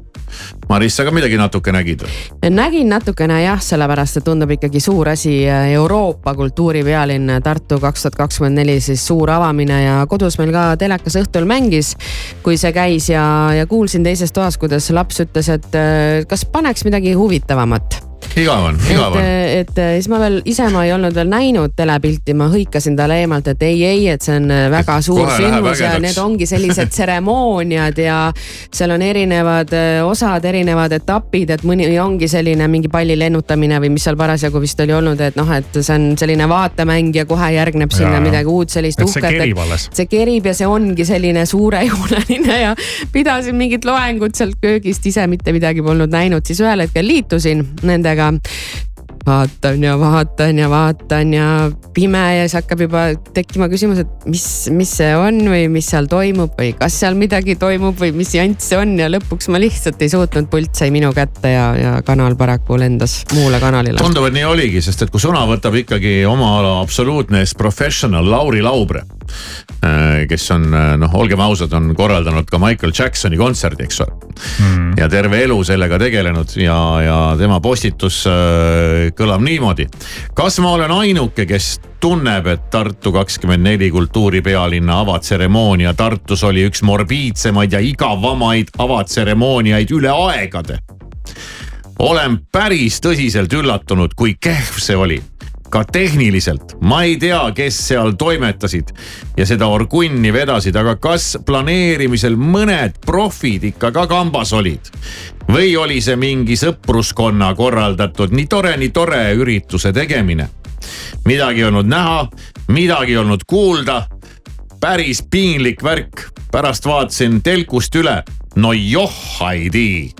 Maris, sa ka midagi natuke nägid nägin natukene jah, sellepärast et tundub ikkagi suur asi, Euroopa kultuuripealinn Tartu kaks tuhat kakskümmend neli siis suur avamine ja kodus meil ka telekas õhtul mängis, kui see käis ja, ja kuulsin teises toas, kuidas laps ütles, et äh, kas paneks midagi huvitavamat igav on, et igav, on. et siis ma veel ise ma ei olnud veel näinud telepilti, ma hõikasin talle eemalt, et ei, ei, et see on väga suur kohe läheb sündmus ja need ongi sellised tseremooniad ja seal on erinevad osad, erinevad etapid, et mõni ongi selline mingi palli lennutamine või mis seal parasjagu vist oli olnud, et noh, et see on selline vaatemäng ja kohe järgneb sinna Jaa. midagi uut sellist Et uhket, see kerib ja see ongi selline suurejooneline ja pidasin mingit loengut sealt köögist, ise mitte midagi polnud näinud, siis ühel hetkel liitusin nendega Um, vaatan ja vaatan ja vaatan ja pime ja siis hakkab juba tekkima küsimus, et mis, mis see on või mis seal toimub või kas seal midagi toimub või mis janss see on ja lõpuks ma lihtsalt ei suutnud, pult sai minu kätte ja, ja kanal paraku lendas muule kanalile. tundub, et nii oligi, sest et kui sõna võtab ikkagi oma ala absoluutne professional Lauri Laubre, kes on noh, olgem ausad, on korraldanud ka Michael Jacksoni kontserdi, eks ole mm.. ja terve elu sellega tegelenud ja, ja tema postitus äh, kõlab niimoodi. kas ma olen ainuke, kes tunneb, et Tartu kakskümmend neli kultuuripealinna avatseremoonia Tartus oli üks morbiidsemaid ja igavamaid avatseremooniaid üle aegade olen päris tõsiselt üllatunud, kui kehv see oli ka tehniliselt, ma ei tea, kes seal toimetasid ja seda orgunni vedasid, aga kas planeerimisel mõned profid ikka ka kambas olid? või oli see mingi sõpruskonna korraldatud nii tore, nii tore ürituse tegemine? midagi ei olnud näha, midagi ei olnud kuulda. päris piinlik värk, pärast vaatasin telkust üle, no joh, Heidi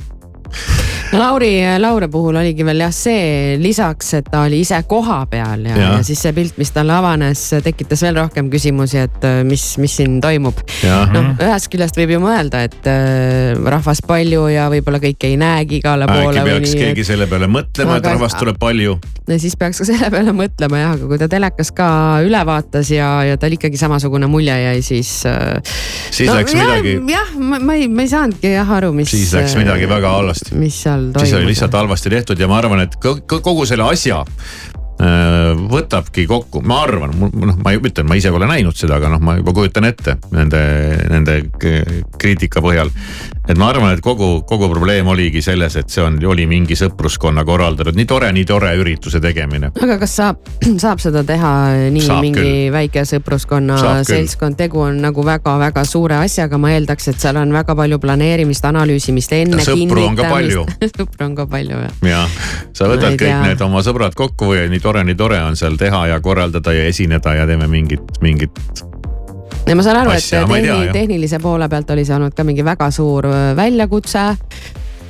Lauri, Laure puhul oligi veel jah see lisaks, et ta oli ise kohapeal ja, ja. Jah. ja siis see pilt, mis talle avanes, tekitas veel rohkem küsimusi, et äh, mis, mis siin toimub. Jah. noh, ühest küljest võib ju mõelda, et äh, rahvast palju ja võib-olla kõik ei näegi igale poole äkki peaks keegi selle peale mõtlema, et rahvast tuleb palju. ja siis peaks ka selle peale mõtlema jah, aga kui ta telekas ka üle vaatas ja, ja tal ikkagi samasugune mulje jäi, siis. Siis läks midagi- jah, ma, ma ei, ma ei saanudki jah aru, mis. siis läks midagi väga halvasti. mis seal siis oli lihtsalt halvasti tehtud ja ma arvan, et ko- ko- kogu selle asja võtabki kokku, ma arvan, noh, ma ütlen, ma ise pole näinud seda, aga noh, ma juba kujutan ette nende, nende kriitika põhjal. et ma arvan, et kogu, kogu probleem oligi selles, et see on, oli mingi sõpruskonna korraldatud nii tore, nii tore ürituse tegemine. aga kas saab, saab seda teha nii Saab mingi küll. väike sõpruskonna Saab seltskond, tegu on nagu väga-väga suure asjaga, ma eeldaks, et seal on väga palju planeerimist, analüüsimist, enne Ja sõpru on ka sõpru on ka palju jah. jah, sa võtad kõik tea. need oma sõbrad kokku ja nii tore, nii tore on seal teha ja korraldada ja esineda ja teeme mingit, mingit ja ma saan aru, et tea, tehni, jah. tehnilise poole pealt oli see olnud ka mingi väga suur äh, väljakutse.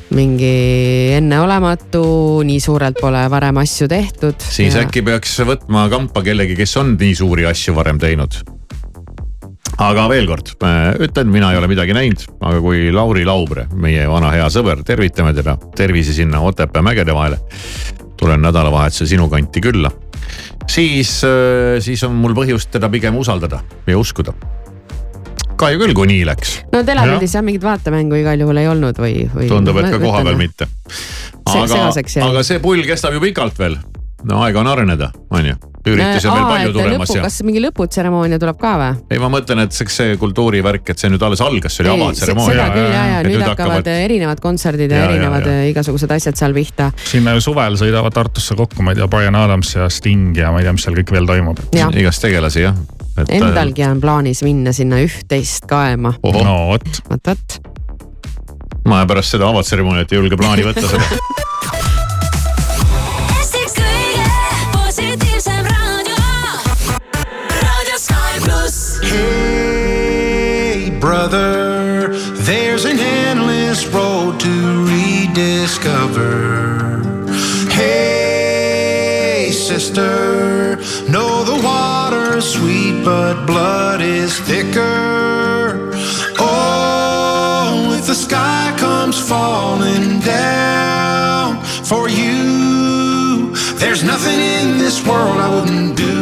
mingi enneolematu, nii suurelt pole varem asju tehtud. siis ja. äkki peaks võtma kampa kellegi, kes on nii suuri asju varem teinud. aga veel kord äh, ütlen, mina ei ole midagi näinud, aga kui Lauri Laubre, meie vana hea sõber, tervitame teda, tervisi sinna Otepää mägede vahele. Tulen nädalavahetusel sinu kanti külla, siis, siis on mul põhjust teda pigem usaldada ja uskuda. kahju küll, kui nii läks, no telepildis jah mingit vaatemängu igal juhul ei olnud või, või. tundub, et ka koha peal. mitte. Aga aga see pull kestab ju pikalt veel, no aega on areneda, on ju, üritusi on veel palju tulemas ja kas mingi lõputseremoonia tuleb ka või? ei, ma mõtlen, et see, see kultuurivärk, et see nüüd alles algas, see oli seda avatseremoonia. küll ja, ja nüüd hakkavad erinevad kontserdid ja, Ja, erinevad ja. ja. igasugused asjad seal pihta. sinna ju suvel sõidavad Tartusse kokku, ma ei tea, Brian Adams ja Sting ja ma ei tea, mis seal kõik veel toimub. Igast tegelasi jah. Endalgi on plaanis minna sinna üht-teist kaema. no vot. vot, vot. ma pärast seda avatseremooniat ei julge plaani võtta seda. brother, there's an endless road to rediscover. Hey, sister, know the water's sweet, but blood is thicker. Oh, if the sky comes falling down for you, there's nothing in this world I wouldn't do.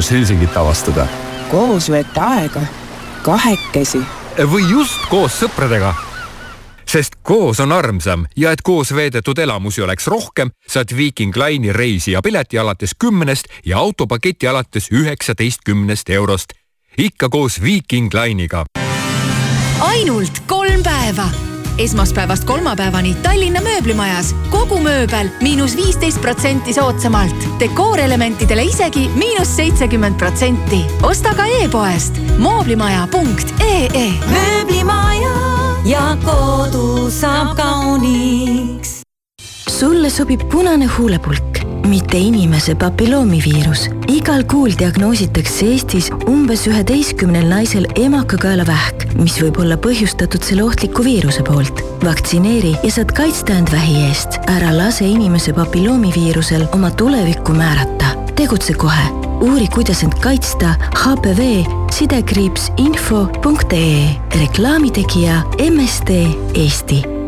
Koos Helsingit avastada. koos veeta aega, kahekesi. või just koos sõpradega. sest koos on armsam ja et koos veedetud elamusi oleks rohkem, saad Viiking Line'i reisi ja pileti alates kümnest ja autopaketi alates üheksateistkümnest eurost. ikka koos Viiking Line'iga ainult kolm päeva. Esmaspäevast kolmapäevani Tallinna mööblimajas kogu mööbel miinus viisteist protsenti soodsamalt, dekoorelementidele isegi miinus seitsekümmend protsenti. osta ka e-poest mooblimaja.ee. mööblimaja ja kodu saab kauniks. sulle sobib punane huulepulk, mitte inimese papilloomiviirus. igal kuul diagnoositakse Eestis umbes üheteistkümnel naisel emakakaelavähk, mis võib olla põhjustatud selle ohtliku viiruse poolt. vaktsineeri ja saad kaitsta end vähi eest. ära lase inimese papilloomiviirusel oma tulevikku määrata. tegutse kohe. uuri, kuidas end kaitsta HPV sidekriips info.ee. reklaamitegija MSD Eesti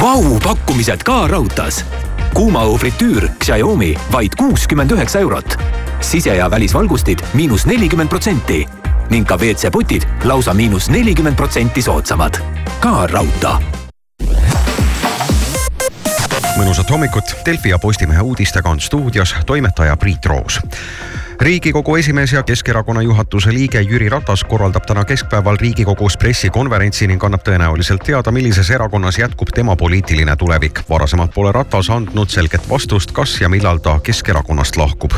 Vau, pakkumised ka raudtees. kuumaõhufritüür Xiaomi vaid kuuskümmend üheksa eurot. sise- ja välisvalgustid miinus nelikümmend protsenti ning ka WC-potid lausa miinus nelikümmend protsenti soodsamad. ka raudtee. mõnusat hommikut, Delfi ja Postimehe uudistega on stuudios toimetaja Priit Roos riigikogu esimees ja Keskerakonna juhatuse liige Jüri Ratas korraldab täna keskpäeval Riigikogus pressikonverentsi ning annab tõenäoliselt teada, millises erakonnas jätkub tema poliitiline tulevik. varasemalt pole Ratas andnud selget vastust, kas ja millal ta Keskerakonnast lahkub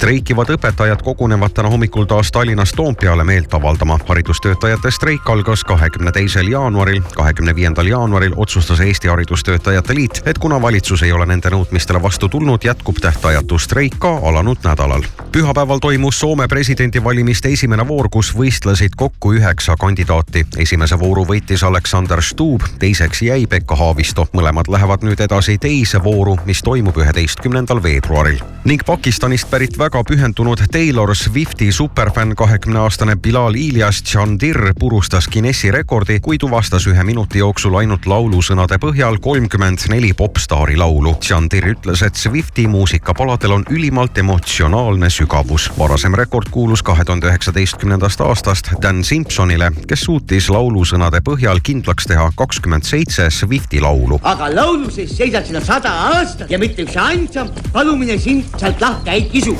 streikivad õpetajad kogunevad täna hommikul taas Tallinnas Toompeale meelt avaldama. haridustöötajate streik algas kahekümne teisel jaanuaril. kahekümne viiendal jaanuaril otsustas Eesti Haridustöötajate Liit, et kuna valitsus ei ole nende nõudmistele vastu tulnud, jätkub tähtajatu streik ka alanud nädalal. pühapäeval toimus Soome presidendivalimiste esimene voor, kus võistlesid kokku üheksa kandidaati. esimese vooru võitis Aleksander Stubb, teiseks jäi Pekka Haavisto. mõlemad lähevad nüüd edasi teise vooru, mis toimub üheteistkümnendal veebruaril ning Pakistanist pärit väga pühendunud Taylor Swifti superfänn, kahekümne aastane Bilal Ilyas Chandir purustas Guinessi rekordi, kui tuvastas ühe minuti jooksul ainult laulusõnade põhjal kolmkümmend neli popstaari laulu. Chandir ütles, et Swifti muusikapaladel on ülimalt emotsionaalne sügavus. Varasem rekord kuulus kahe tuhande üheksateistkümnendast aastast Dan Simpsonile, kes suutis laulusõnade põhjal kindlaks teha kakskümmend seitse Swifti laulu. aga laulu sees seisad sina sada aastat ja mitte üks ainsam palumine sind sealt lahti ei kisu.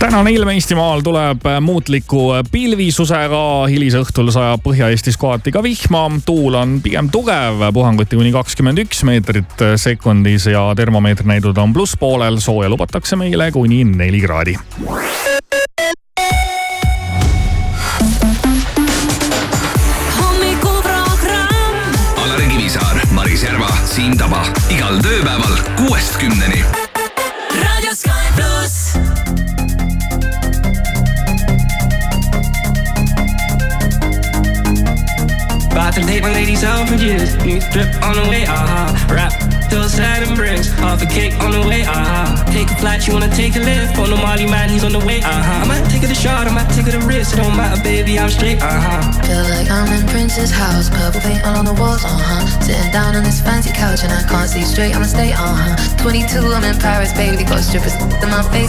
Tänane ilm Eestimaal tuleb muutliku pilvisusega, hilisõhtul sajab Põhja-Eestis kohati ka vihma. tuul on pigem tugev, puhanguti kuni kakskümmend üks meetrit sekundis ja termomeetrinäidud on plusspoolel. sooja lubatakse meile kuni neli kraadi. hommikuprogramm Alari Kivisaar, Maris Järva, Siim Taba igal tööpäeval kuuest kümneni. Date my ladies out for years. New drip on the way, ah. aha. Rap, hillside and bricks. Half a cake on the way, aha. Take a flight, you wanna take a lift. On the Molly man, he's on the way, aha. I might take it a shot, I might take it a risk. It don't matter, baby, I'm straight, aha. Feel like I'm in Prince's house, purple paint all on the walls, uh huh. Sitting down on this fancy couch and I can't see straight, I'ma stay, uh huh. 22, I'm in Paris, baby, got strippers in my face,